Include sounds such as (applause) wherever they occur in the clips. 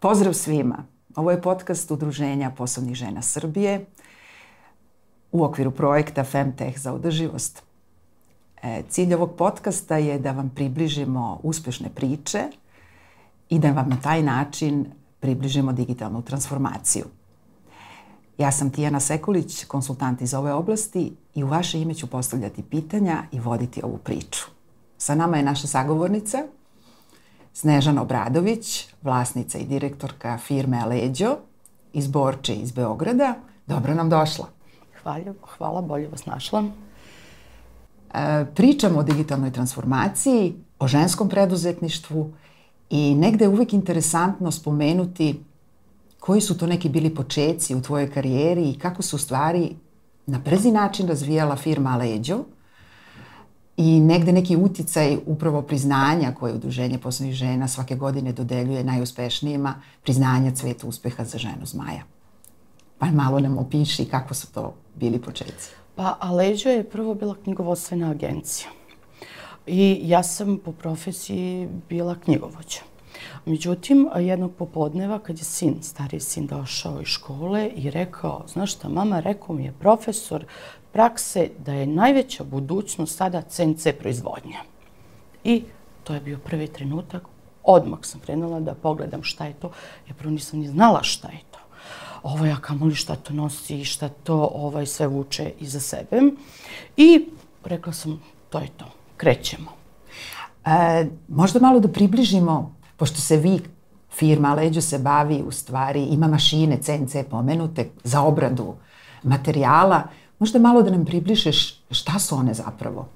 Pozdrav svima. Ovo je podcast Udruženja poslovnih žena Srbije u okviru projekta Femtech za održivost. E, cilj ovog podcasta je da vam približimo uspješne priče i da vam na taj način približimo digitalnu transformaciju. Ja sam Tijana Sekulić, konsultant iz ove oblasti i u vaše ime ću postavljati pitanja i voditi ovu priču. Sa nama je naša sagovornica, Snežana Obradović, vlasnica i direktorka firme Aleđo iz Borče iz Beograda. Dobro nam došla. Hvala, hvala bolje vas našla. E, pričamo o digitalnoj transformaciji, o ženskom preduzetništvu i negde je uvijek interesantno spomenuti koji su to neki bili počeci u tvojoj karijeri i kako su stvari na brzi način razvijala firma Aleđo i negde neki uticaj upravo priznanja koje udruženje poslovnih žena svake godine dodeljuje najuspešnijima, priznanja cveta uspeha za ženu zmaja. Pa malo nam opiši kako su to bili početci. Pa Aleđo je prvo bila knjigovodstvena agencija. I ja sam po profesiji bila knjigovođa. Međutim, jednog popodneva kad je sin, stari sin došao iz škole i rekao, znaš šta, mama rekao mi je profesor prakse da je najveća budućnost sada CNC proizvodnja. I to je bio prvi trenutak. Odmah sam krenula da pogledam šta je to. Ja prvo nisam ni znala šta je to. Ovo ja kamoli šta to nosi i šta to ovaj sve vuče iza sebe. I rekla sam, to je to, krećemo. E, možda malo da približimo, pošto se vi, firma Leđo se bavi u stvari, ima mašine CNC pomenute za obradu materijala, Možda malo da nam približeš šta su one zapravo?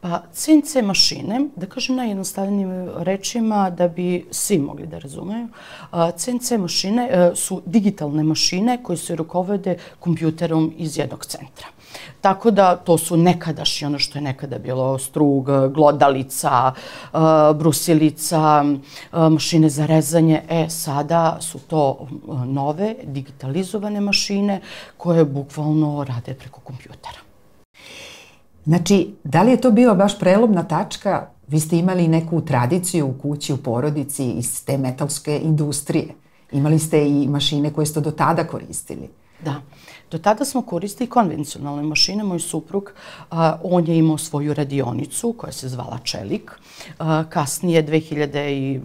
Pa CNC mašine, da kažem najjednostavnijim rečima da bi svi mogli da razumeju, CNC mašine e, su digitalne mašine koje se rukovode kompjuterom iz jednog centra. Tako da to su nekadašnji, ono što je nekada bilo strug, glodalica, e, brusilica, e, mašine za rezanje. E, sada su to nove digitalizovane mašine koje bukvalno rade preko kompjutera. Znači, da li je to bio baš prelomna tačka? Vi ste imali neku tradiciju u kući, u porodici iz te metalske industrije. Imali ste i mašine koje ste do tada koristili. Da. Do tada smo koristili konvencionalne mašine. Moj suprug, on je imao svoju radionicu koja se zvala Čelik. kasnije, 2007.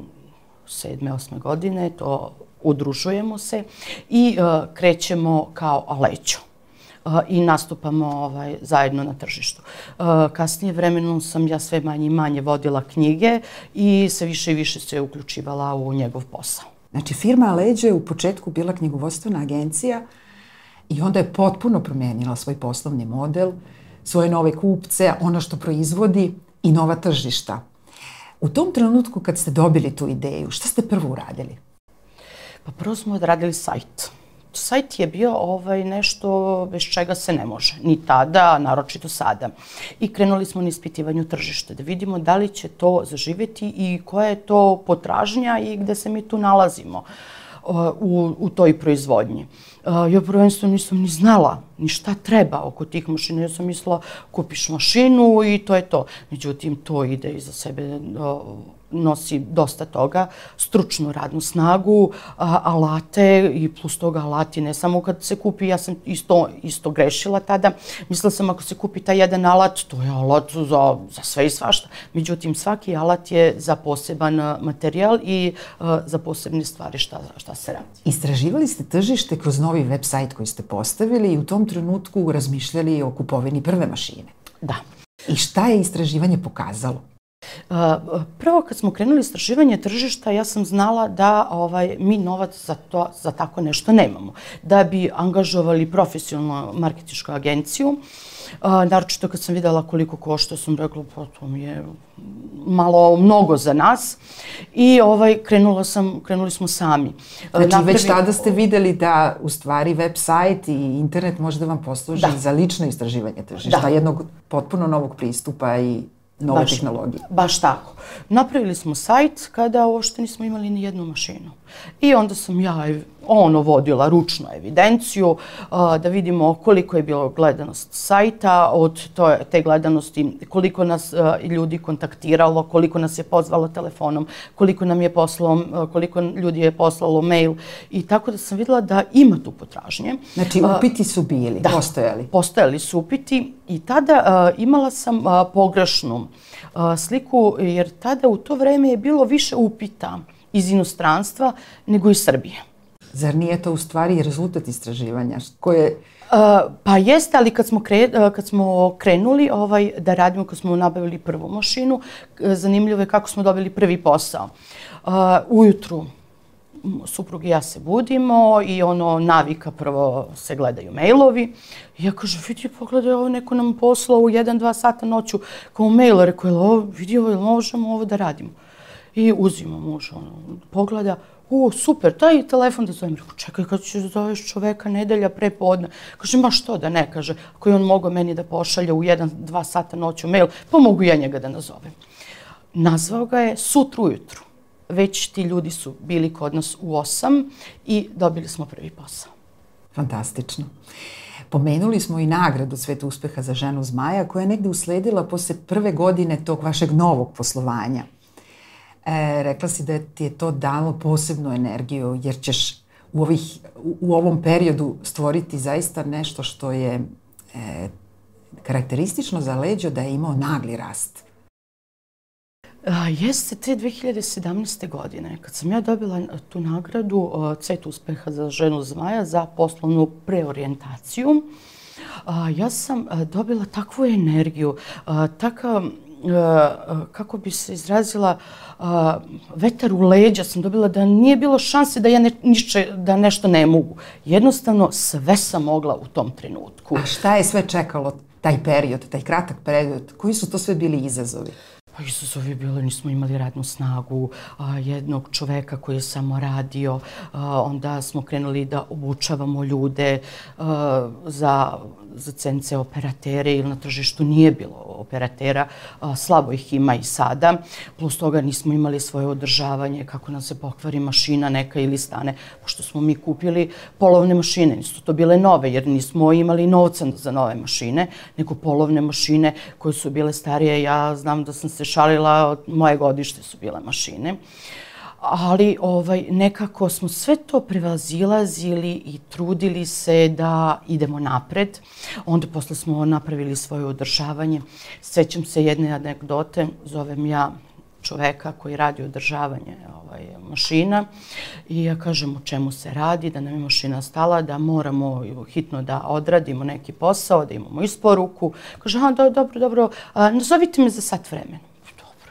2008. godine, to udružujemo se i krećemo kao lećo i nastupamo ovaj, zajedno na tržištu. Kasnije vremenom sam ja sve manje i manje vodila knjige i sve više i više se uključivala u njegov posao. Znači, firma Leđe je u početku bila knjigovodstvena agencija i onda je potpuno promijenila svoj poslovni model, svoje nove kupce, ono što proizvodi i nova tržišta. U tom trenutku kad ste dobili tu ideju, šta ste prvo uradili? Pa prvo smo odradili sajt sajt je bio ovaj nešto bez čega se ne može. Ni tada, naročito sada. I krenuli smo na ispitivanju tržišta da vidimo da li će to zaživjeti i koja je to potražnja i gde se mi tu nalazimo u, u toj proizvodnji. Ja prvenstveno nisam ni znala ni šta treba oko tih mašina. Ja sam mislila kupiš mašinu i to je to. Međutim, to ide iza sebe nosi dosta toga, stručnu radnu snagu, alate i plus toga alati ne samo kad se kupi, ja sam isto, isto grešila tada, mislila sam ako se kupi taj jedan alat, to je alat za, za sve i svašta. Međutim, svaki alat je za poseban materijal i za posebne stvari šta, šta se radi. Istraživali ste tržište kroz novi web sajt koji ste postavili i u tom trenutku razmišljali o kupovini prve mašine. Da. I šta je istraživanje pokazalo? Prvo kad smo krenuli istraživanje tržišta, ja sam znala da ovaj mi novac za to za tako nešto nemamo. Da bi angažovali profesionalnu marketinšku agenciju, naročito kad sam videla koliko košta, sam rekla pa to mi je malo mnogo za nas i ovaj krenula sam krenuli smo sami. Znači Napravi... već tada ste videli da u stvari web sajt i internet može da vam posluži da. za lično istraživanje tržišta, da. jednog potpuno novog pristupa i nove baš, tehnologije. Baš tako. Napravili smo sajt kada uopšte nismo imali ni jednu mašinu. I onda sam ja ono vodila ručnu evidenciju, da vidimo koliko je bilo gledanost sajta, od to, te gledanosti koliko nas ljudi kontaktiralo, koliko nas je pozvalo telefonom, koliko nam je poslalo, koliko ljudi je poslalo mail i tako da sam videla da ima tu potražnje. Znači upiti su bili, da, postojali? postojali su upiti i tada imala sam pogrešnu sliku jer tada u to vreme je bilo više upita iz inostranstva nego iz Srbije. Zar nije to u stvari rezultat istraživanja? Koje... Uh, pa jeste, ali kad smo, kre, uh, kad smo krenuli ovaj, da radimo, kad smo nabavili prvu mašinu, zanimljivo je kako smo dobili prvi posao. Uh, ujutru suprug i ja se budimo i ono navika prvo se gledaju mailovi. I ja kažem, vidi, pogledaj, ovo neko nam poslao u 1-2 sata noću kao mail, rekao, vidi, ovo, možemo ovo da radimo? I uzimo muž, ono, pogleda, o, super, taj telefon da zovem. Rekao, čekaj, kad ćeš zoveš čoveka nedelja pre podne. Kaže, ma što da ne, kaže, ako je on mogao meni da pošalje u jedan, dva sata noću mail, pa mogu ja njega da nazovem. Nazvao ga je sutru ujutru. Već ti ljudi su bili kod nas u osam i dobili smo prvi posao. Fantastično. Pomenuli smo i nagradu Sveta uspeha za ženu zmaja koja je negde usledila posle prve godine tog vašeg novog poslovanja. E, rekla si da ti je to dalo posebnu energiju jer ćeš u, ovih, u ovom periodu stvoriti zaista nešto što je e, karakteristično za leđo da je imao nagli rast. A, jeste te 2017. godine, kad sam ja dobila tu nagradu Cet uspeha za ženu zmaja za poslovnu preorijentaciju, a, ja sam dobila takvu energiju, a, takav E, e, kako bi se izrazila, e, vetar u leđa sam dobila da nije bilo šanse da ja ne, nišće, da nešto ne mogu. Jednostavno sve sam mogla u tom trenutku. A šta je sve čekalo taj period, taj kratak period? Koji su to sve bili izazovi? Pa izazovi bilo, nismo imali radnu snagu a, jednog čoveka koji je samo radio. A, onda smo krenuli da obučavamo ljude a, za za cence operatere ili na tržištu nije bilo operatera, slabo ih ima i sada. Plus toga nismo imali svoje održavanje, kako nam se pokvari mašina neka ili stane, pošto smo mi kupili polovne mašine, nisu to bile nove, jer nismo imali novca za nove mašine, nego polovne mašine koje su bile starije. Ja znam da sam se šalila, moje godište su bile mašine ali ovaj nekako smo sve to prevazilazili i trudili se da idemo napred. Onda posle smo napravili svoje održavanje. Sećam se jedne anegdote, zovem ja čoveka koji radi održavanje ovaj, mašina i ja kažem o čemu se radi, da nam je mašina stala, da moramo hitno da odradimo neki posao, da imamo isporuku. Kaže, a, dobro, dobro, a, nazovite me za sat vremena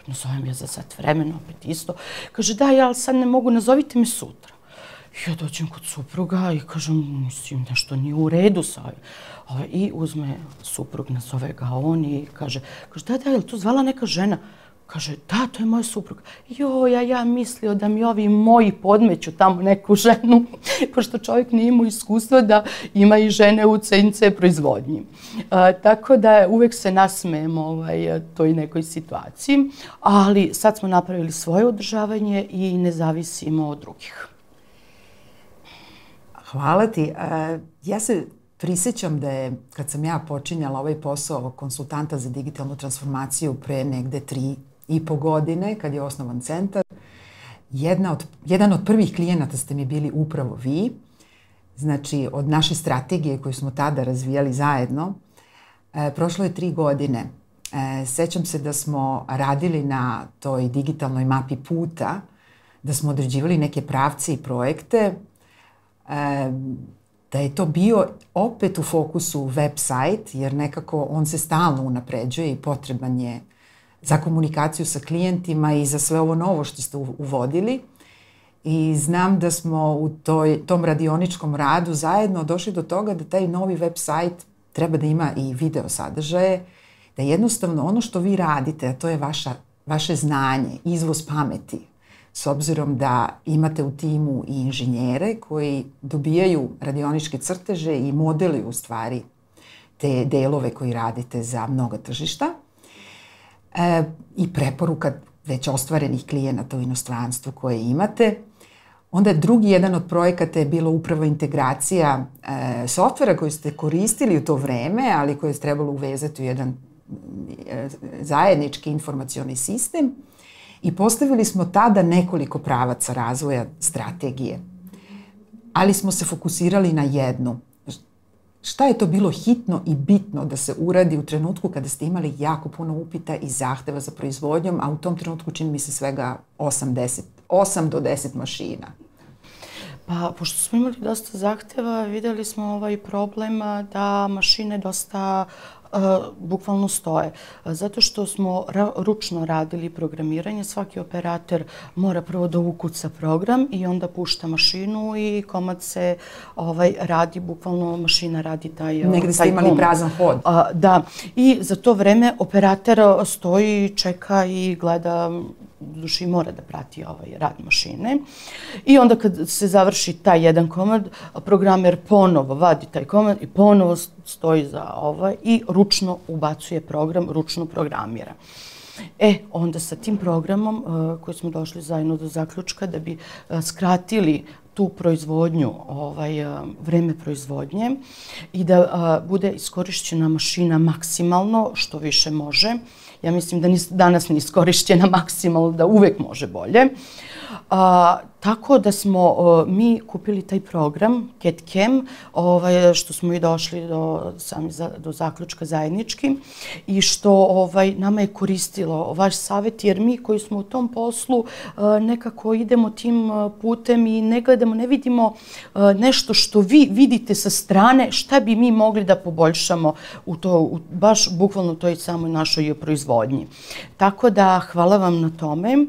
nazovem ja za sat vremena, opet isto. Kaže, da, ja sad ne mogu, nazovite me sutra. Ja dođem kod supruga i kažem, mislim, nešto nije u redu sa ovim. Ovaj, I uzme suprug, nazove ga on i kaže, kaže, da, da, je li to zvala neka žena? Kaže, da, to je moja supruga. Jo, ja, ja mislio da mi ovi moji podmeću tamo neku ženu, (laughs) pošto čovjek nije imao iskustva da ima i žene u CNC proizvodnji. A, tako da uvek se nasmejemo ovaj, toj nekoj situaciji, ali sad smo napravili svoje održavanje i ne zavisimo od drugih. Hvala ti. E, ja se prisjećam da je, kad sam ja počinjala ovaj posao konsultanta za digitalnu transformaciju pre negde tri i po godine kad je osnovan centar. Jedna od, jedan od prvih klijenata ste mi bili upravo vi. Znači, od naše strategije koju smo tada razvijali zajedno, e, prošlo je tri godine. E, sećam se da smo radili na toj digitalnoj mapi puta, da smo određivali neke pravce i projekte, e, da je to bio opet u fokusu website, jer nekako on se stalno unapređuje i potreban je za komunikaciju sa klijentima i za sve ovo novo što ste uvodili. I znam da smo u toj, tom radioničkom radu zajedno došli do toga da taj novi website treba da ima i video sadržaje, da jednostavno ono što vi radite, a to je vaša, vaše znanje, izvoz pameti, s obzirom da imate u timu i inženjere koji dobijaju radioničke crteže i modeluju u stvari te delove koji radite za mnoga tržišta, e, i preporuka već ostvarenih klijenata u inostranstvu koje imate, Onda drugi jedan od projekata je bilo upravo integracija e, softvera koji ste koristili u to vreme, ali koje je trebalo uvezati u jedan e, zajednički informacioni sistem. I postavili smo tada nekoliko pravaca razvoja strategije. Ali smo se fokusirali na jednu. Šta je to bilo hitno i bitno da se uradi u trenutku kada ste imali jako puno upita i zahteva za proizvodnjom, a u tom trenutku čini mi se svega 8, 10, 8 do 10 mašina? Pa, pošto smo imali dosta zahteva, videli smo ovaj problem da mašine dosta uh, bukvalno stoje. Zato što smo ra ručno radili programiranje, svaki operator mora prvo da ukuca program i onda pušta mašinu i komad se ovaj, radi, bukvalno mašina radi taj Negde ste imali komad. prazan hod. Da, i za to vreme operator stoji, čeka i gleda duši mora da prati ovaj rad mašine. I onda kad se završi taj jedan komad, programer ponovo vadi taj komad i ponovo stoji za ovaj i ručno ubacuje program, ručno programira. E, onda sa tim programom uh, koji smo došli zajedno do zaključka da bi uh, skratili tu proizvodnju, ovaj, uh, vreme proizvodnje i da bude iskorišćena mašina maksimalno što više može, ja mislim da nis, danas ne iskorišćena maksimalno, da uvek može bolje. A, tako da smo o, mi kupili taj program CatCam, ovaj, što smo i došli do, sami za, do zaključka zajednički i što ovaj, nama je koristilo vaš savjet, jer mi koji smo u tom poslu a, nekako idemo tim e, putem i ne gledamo, ne vidimo a, nešto što vi vidite sa strane, šta bi mi mogli da poboljšamo u to, u, baš bukvalno toj samoj našoj proizvodnji. Tako da hvala vam na tome.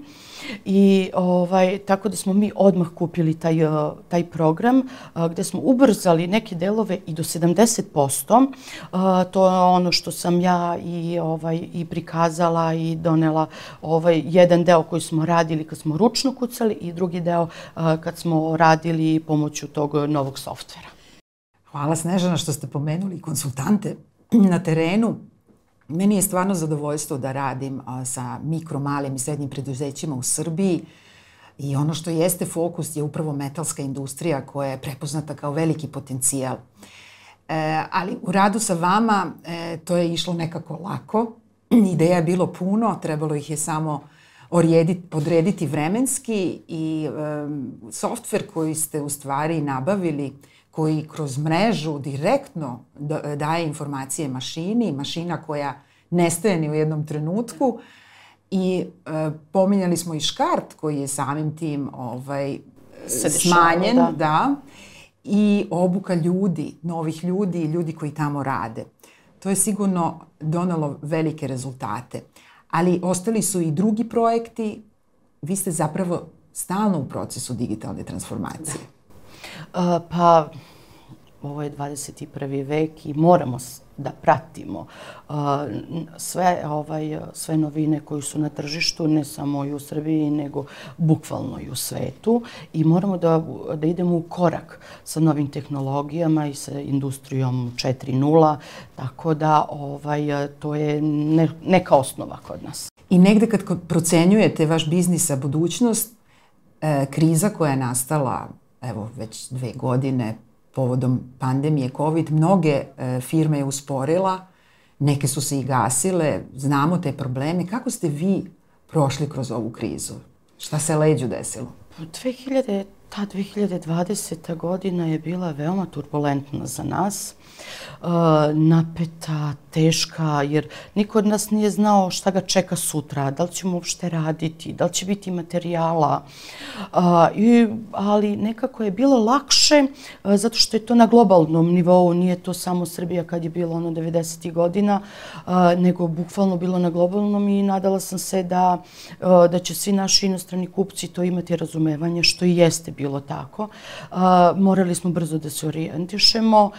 I ovaj, tako da smo mi odmah kupili taj, eh, taj program eh, gdje smo ubrzali neke delove i do 70%. Eh, to je ono što sam ja i, ovaj, i prikazala i donela ovaj, jedan deo koji smo radili kad smo ručno kucali i drugi deo kad smo radili pomoću tog novog softvera. Hvala Snežana što ste pomenuli konsultante na terenu. Meni je stvarno zadovoljstvo da radim sa mikro, malim i srednjim preduzećima u Srbiji i ono što jeste fokus je upravo metalska industrija koja je prepoznata kao veliki potencijal. E, ali u radu sa vama e, to je išlo nekako lako. (clears throat) Ideja je bilo puno, trebalo ih je samo orijediti, podrediti vremenski i e, softver koji ste u stvari nabavili koji kroz mrežu direktno daje informacije mašini, mašina koja nestaje ni u jednom trenutku. I e, pominjali smo i škart koji je samim tim ovaj, smanjen. Da. da. I obuka ljudi, novih ljudi i ljudi koji tamo rade. To je sigurno donalo velike rezultate. Ali ostali su i drugi projekti. Vi ste zapravo stalno u procesu digitalne transformacije. Da. Pa, ovo je 21. vek i moramo da pratimo sve, ovaj, sve novine koji su na tržištu, ne samo i u Srbiji, nego bukvalno i u svetu. I moramo da, da idemo u korak sa novim tehnologijama i sa industrijom 4.0, tako da ovaj, to je ne, neka osnova kod nas. I negde kad procenjujete vaš biznis za budućnost, e, kriza koja je nastala evo već dve godine povodom pandemije COVID, mnoge e, firme je usporila, neke su se i gasile, znamo te probleme. Kako ste vi prošli kroz ovu krizu? Šta se leđu desilo? Pa, 2000, ta 2020. godina je bila veoma turbulentna za nas. Uh, napeta, teška, jer niko od nas nije znao šta ga čeka sutra, da li ćemo uopšte raditi, da li će biti materijala. Uh, i, ali nekako je bilo lakše, e, zato što je to na globalnom nivou, nije to samo Srbija kad je bilo ono 90. godina, nego bukvalno bilo na globalnom i nadala sam se da, da će svi naši inostrani kupci to imati razumevanje, što i jeste bilo tako. Morali smo brzo da se orijentišemo,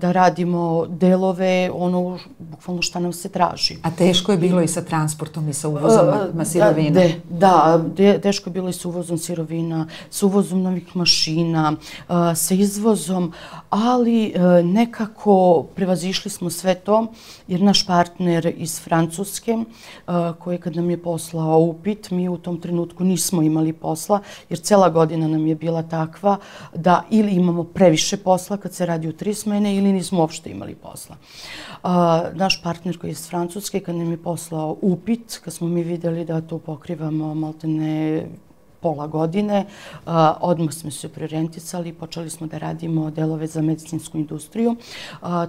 da radimo delove, ono bukvalno šta nam se traži. A teško je bilo i sa transportom i sa uvozom uh, sirovina? De, da, de, teško je bilo i sa uvozom sirovina, sa uvozom novih mašina, uh, sa izvozom, ali uh, nekako prevazišli smo sve to, jer naš partner iz Francuske, uh, koji kad nam je poslao upit, mi u tom trenutku nismo imali posla, jer cela godina nam je bila takva da ili imamo previše posla kad se radi u tri smene ili nismo uopšte imali posla. Naš partner koji je iz Francuske, kad nam je poslao upit, kad smo mi vidjeli da to pokrivamo maltene pola godine, odmah smo se preorienticali i počeli smo da radimo delove za medicinsku industriju,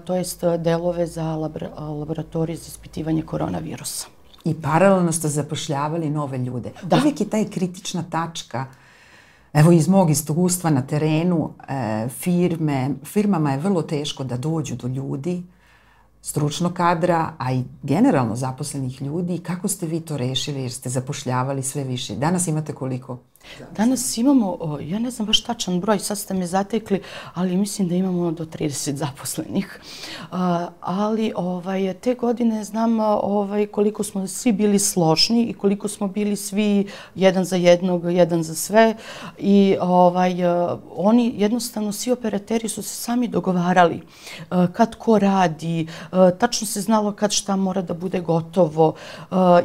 to jest delove za labra laboratorije za ispitivanje koronavirusa. I paralelno ste zapošljavali nove ljude. Da. Uvijek je taj kritična tačka Evo iz mog iskustva na terenu e, firme, firmama je vrlo teško da dođu do ljudi, stručno kadra, a i generalno zaposlenih ljudi. Kako ste vi to rešili jer ste zapošljavali sve više? Danas imate koliko? Danas imamo, ja ne znam baš tačan broj, sad ste me zatekli, ali mislim da imamo ono do 30 zaposlenih. Ali ovaj, te godine znam ovaj, koliko smo svi bili složni i koliko smo bili svi jedan za jednog, jedan za sve. I ovaj, e, oni jednostavno, svi operateri su se sami dogovarali e, kad ko radi, e, tačno se znalo kad šta mora da bude gotovo.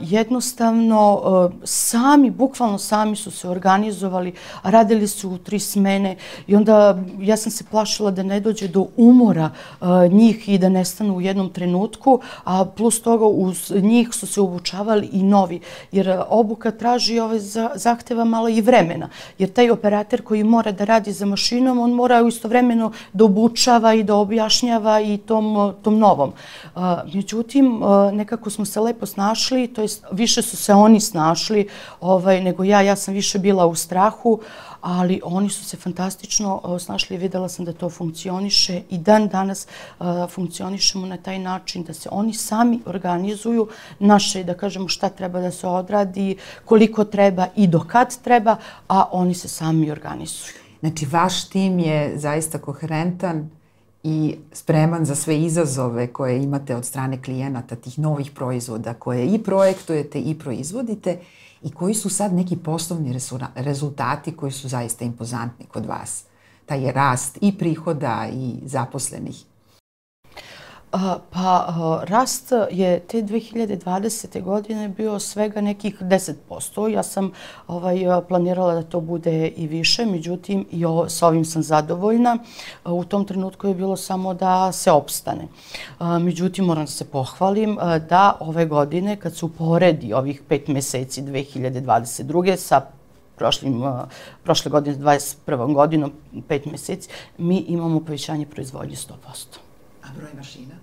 Jednostavno, sami, bukvalno sami su se organizovali organizovali, radili su u tri smene. I onda ja sam se plašila da ne dođe do umora uh, njih i da nestanu u jednom trenutku, a plus toga uz njih su se obučavali i novi, jer e, obuka traži ove zahteva malo i vremena, jer taj operator koji mora da radi za mašinom, on mora istovremeno da obučava i da objašnjava i tom, e, tom novom. Uh, međutim, uh, nekako smo se lepo snašli, to jest više su se oni snašli ovaj, nego ja, ja sam više bila bila u strahu, ali oni su se fantastično e, snašli i videla sam da to funkcioniše i dan danas e, funkcionišemo na taj način da se oni sami organizuju naše, da kažemo šta treba da se odradi, koliko treba i do kad treba, a oni se sami organizuju. Znači, vaš tim je zaista koherentan i spreman za sve izazove koje imate od strane klijenata, tih novih proizvoda koje i projektujete i proizvodite i koji su sad neki poslovni rezultati koji su zaista impozantni kod vas? Taj je rast i prihoda i zaposlenih. Pa rast je te 2020. godine bio svega nekih 10%. Ja sam ovaj, planirala da to bude i više, međutim i o, s ovim sam zadovoljna. U tom trenutku je bilo samo da se opstane. Međutim, moram da se pohvalim da ove godine, kad su poredi ovih pet meseci 2022. sa prošlim, prošle godine, 21. godinom, pet meseci, mi imamo povećanje proizvodnje 100%. A broj mašina?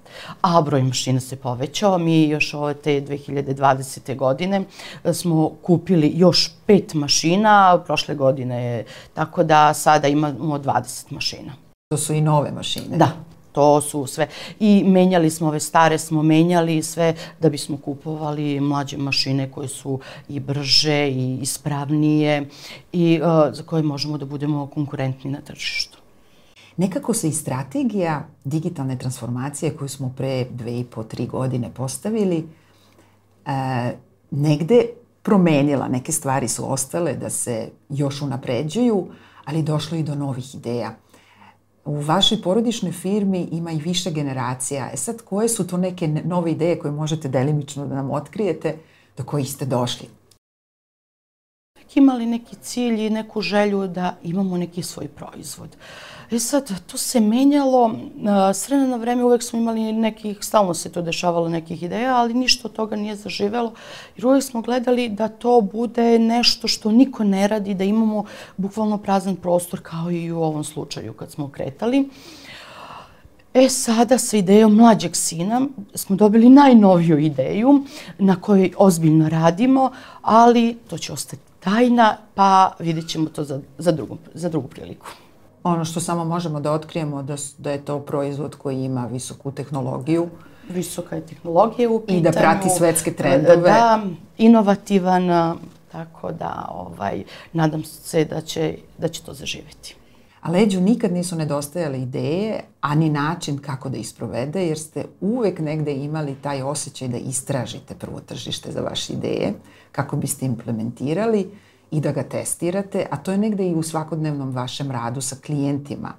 A broj mašina se povećao. Mi još ove te 2020. godine e, smo kupili još pet mašina. Prošle godine je tako da sada imamo 20 mašina. To su i nove mašine? Da, to su sve. I menjali smo ove stare, smo menjali sve da bismo kupovali mlađe mašine koje su i brže i ispravnije i uh, za koje možemo da budemo konkurentni na tržištu. Nekako se i strategija digitalne transformacije koju smo pre dve i po, tri godine postavili, e, negde promenila. Neke stvari su ostale da se još unapređuju, ali došlo i do novih ideja. U vašoj porodičnoj firmi ima i više generacija. E sad, koje su to neke nove ideje koje možete delimično da nam otkrijete do kojih ste došli? Imali neki cilj i neku želju da imamo neki svoj proizvod. E sad, to se menjalo, s vremena vreme uvek smo imali nekih, stalno se to dešavalo nekih ideja, ali ništa od toga nije zaživelo, jer uvek smo gledali da to bude nešto što niko ne radi, da imamo bukvalno prazan prostor kao i u ovom slučaju kad smo kretali. E sada sa idejom mlađeg sina smo dobili najnoviju ideju na kojoj ozbiljno radimo, ali to će ostati tajna, pa vidjet ćemo to za, za, drugu, za drugu priliku ono što samo možemo da otkrijemo da, da je to proizvod koji ima visoku tehnologiju. Visoka je tehnologija u pitanju. I da prati svetske trendove. Da, inovativan, tako da ovaj, nadam se da će, da će to zaživeti. A leđu nikad nisu nedostajale ideje, a ni način kako da isprovede, jer ste uvek negde imali taj osjećaj da istražite prvo tržište za vaše ideje, kako biste implementirali i da ga testirate, a to je negde i u svakodnevnom vašem radu sa klijentima.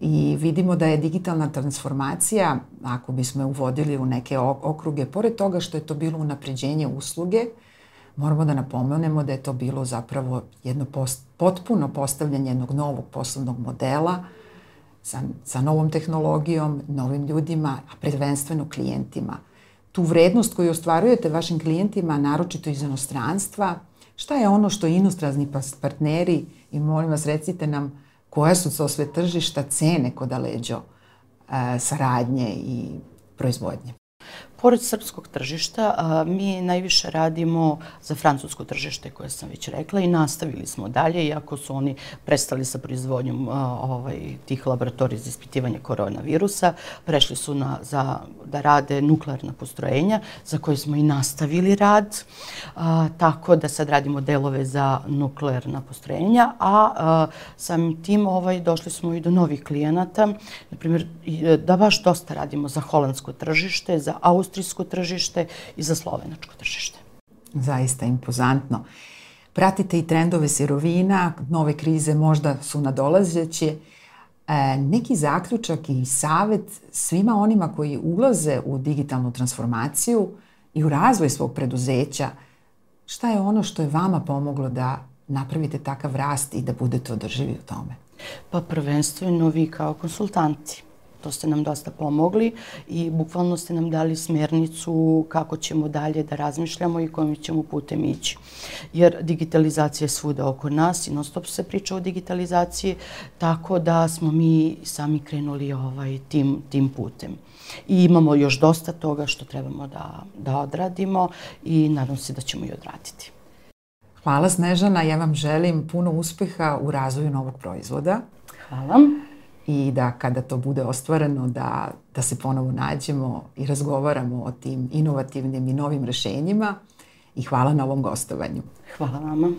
I vidimo da je digitalna transformacija, ako bismo je uvodili u neke okruge, pored toga što je to bilo unapređenje usluge, moramo da napomenemo da je to bilo zapravo jedno post, potpuno postavljanje jednog novog poslovnog modela sa, sa novom tehnologijom, novim ljudima, a predvenstveno klijentima. Tu vrednost koju ostvarujete vašim klijentima, naročito iz inostranstva, šta je ono što inostrazni pa, partneri, i molim vas recite nam koja su to sve tržišta cene kod Aleđo e, saradnje i proizvodnje? Pored srpskog tržišta, mi najviše radimo za francusko tržište, koje sam već rekla, i nastavili smo dalje, iako su oni prestali sa proizvodnjom ovaj, tih laboratorija za ispitivanje koronavirusa. Prešli su na, za, da rade nuklearna postrojenja, za koje smo i nastavili rad. A, tako da sad radimo delove za nuklearna postrojenja, a, a samim tim ovaj, došli smo i do novih klijenata. Naprimjer, da baš dosta radimo za holandsko tržište, za austrijsko tržište i za slovenačko tržište. Zaista impozantno. Pratite i trendove sirovina, nove krize možda su nadolazeće. E, neki zaključak i savet svima onima koji ulaze u digitalnu transformaciju i u razvoj svog preduzeća, šta je ono što je vama pomoglo da napravite takav rast i da budete održivi u tome? Pa prvenstveno vi kao konsultanti. To ste nam dosta pomogli i bukvalno ste nam dali smjernicu kako ćemo dalje da razmišljamo i kojim ćemo putem ići. Jer digitalizacija je svuda oko nas i non stop se priča o digitalizaciji, tako da smo mi sami krenuli ovaj tim, tim putem. I imamo još dosta toga što trebamo da, da odradimo i nadam se da ćemo i odraditi. Hvala Snežana, ja vam želim puno uspeha u razvoju novog proizvoda. Hvala i da kada to bude ostvareno da, da se ponovo nađemo i razgovaramo o tim inovativnim i novim rešenjima i hvala na ovom gostovanju. Hvala vama.